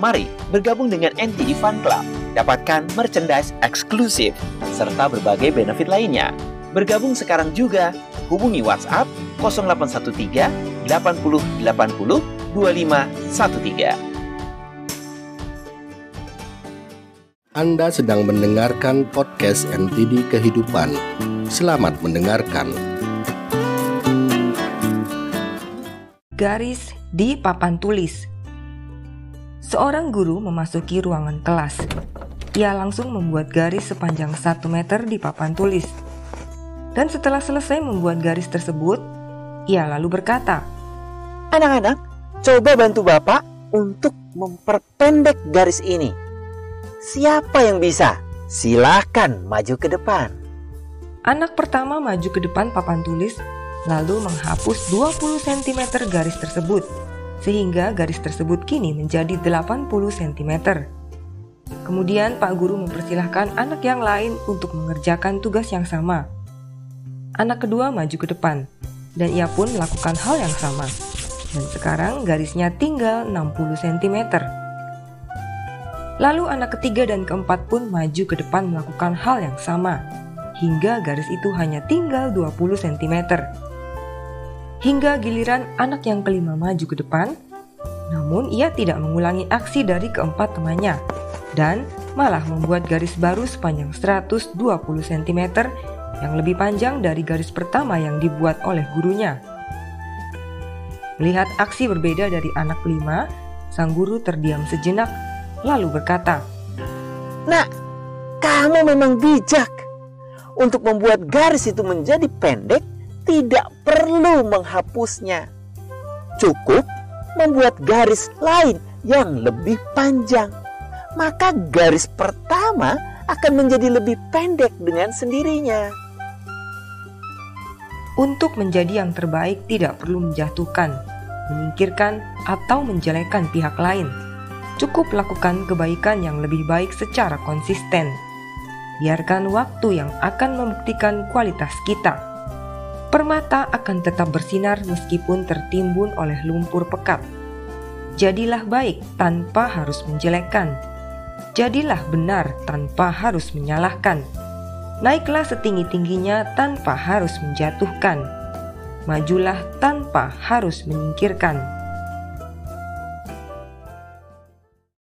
Mari bergabung dengan NTD Fun Club. Dapatkan merchandise eksklusif serta berbagai benefit lainnya. Bergabung sekarang juga. Hubungi WhatsApp 0813 80 80 2513. Anda sedang mendengarkan podcast NTD Kehidupan. Selamat mendengarkan. Garis di papan tulis. Seorang guru memasuki ruangan kelas. Ia langsung membuat garis sepanjang 1 meter di papan tulis. Dan setelah selesai membuat garis tersebut, ia lalu berkata, Anak-anak, coba bantu Bapak untuk memperpendek garis ini. Siapa yang bisa? Silakan maju ke depan. Anak pertama maju ke depan papan tulis, lalu menghapus 20 cm garis tersebut, sehingga garis tersebut kini menjadi 80 cm. Kemudian Pak Guru mempersilahkan anak yang lain untuk mengerjakan tugas yang sama. Anak kedua maju ke depan, dan ia pun melakukan hal yang sama. Dan sekarang garisnya tinggal 60 cm. Lalu anak ketiga dan keempat pun maju ke depan melakukan hal yang sama, hingga garis itu hanya tinggal 20 cm. Hingga giliran anak yang kelima maju ke depan, namun ia tidak mengulangi aksi dari keempat temannya, dan malah membuat garis baru sepanjang 120 cm yang lebih panjang dari garis pertama yang dibuat oleh gurunya. Melihat aksi berbeda dari anak kelima, sang guru terdiam sejenak lalu berkata, Nak, kamu memang bijak. Untuk membuat garis itu menjadi pendek, tidak perlu menghapusnya. Cukup membuat garis lain yang lebih panjang. Maka garis pertama akan menjadi lebih pendek dengan sendirinya. Untuk menjadi yang terbaik tidak perlu menjatuhkan, menyingkirkan, atau menjelekan pihak lain. Cukup lakukan kebaikan yang lebih baik secara konsisten. Biarkan waktu yang akan membuktikan kualitas kita. Permata akan tetap bersinar meskipun tertimbun oleh lumpur pekat. Jadilah baik tanpa harus menjelekkan. Jadilah benar tanpa harus menyalahkan Naiklah setinggi-tingginya tanpa harus menjatuhkan. Majulah tanpa harus menyingkirkan.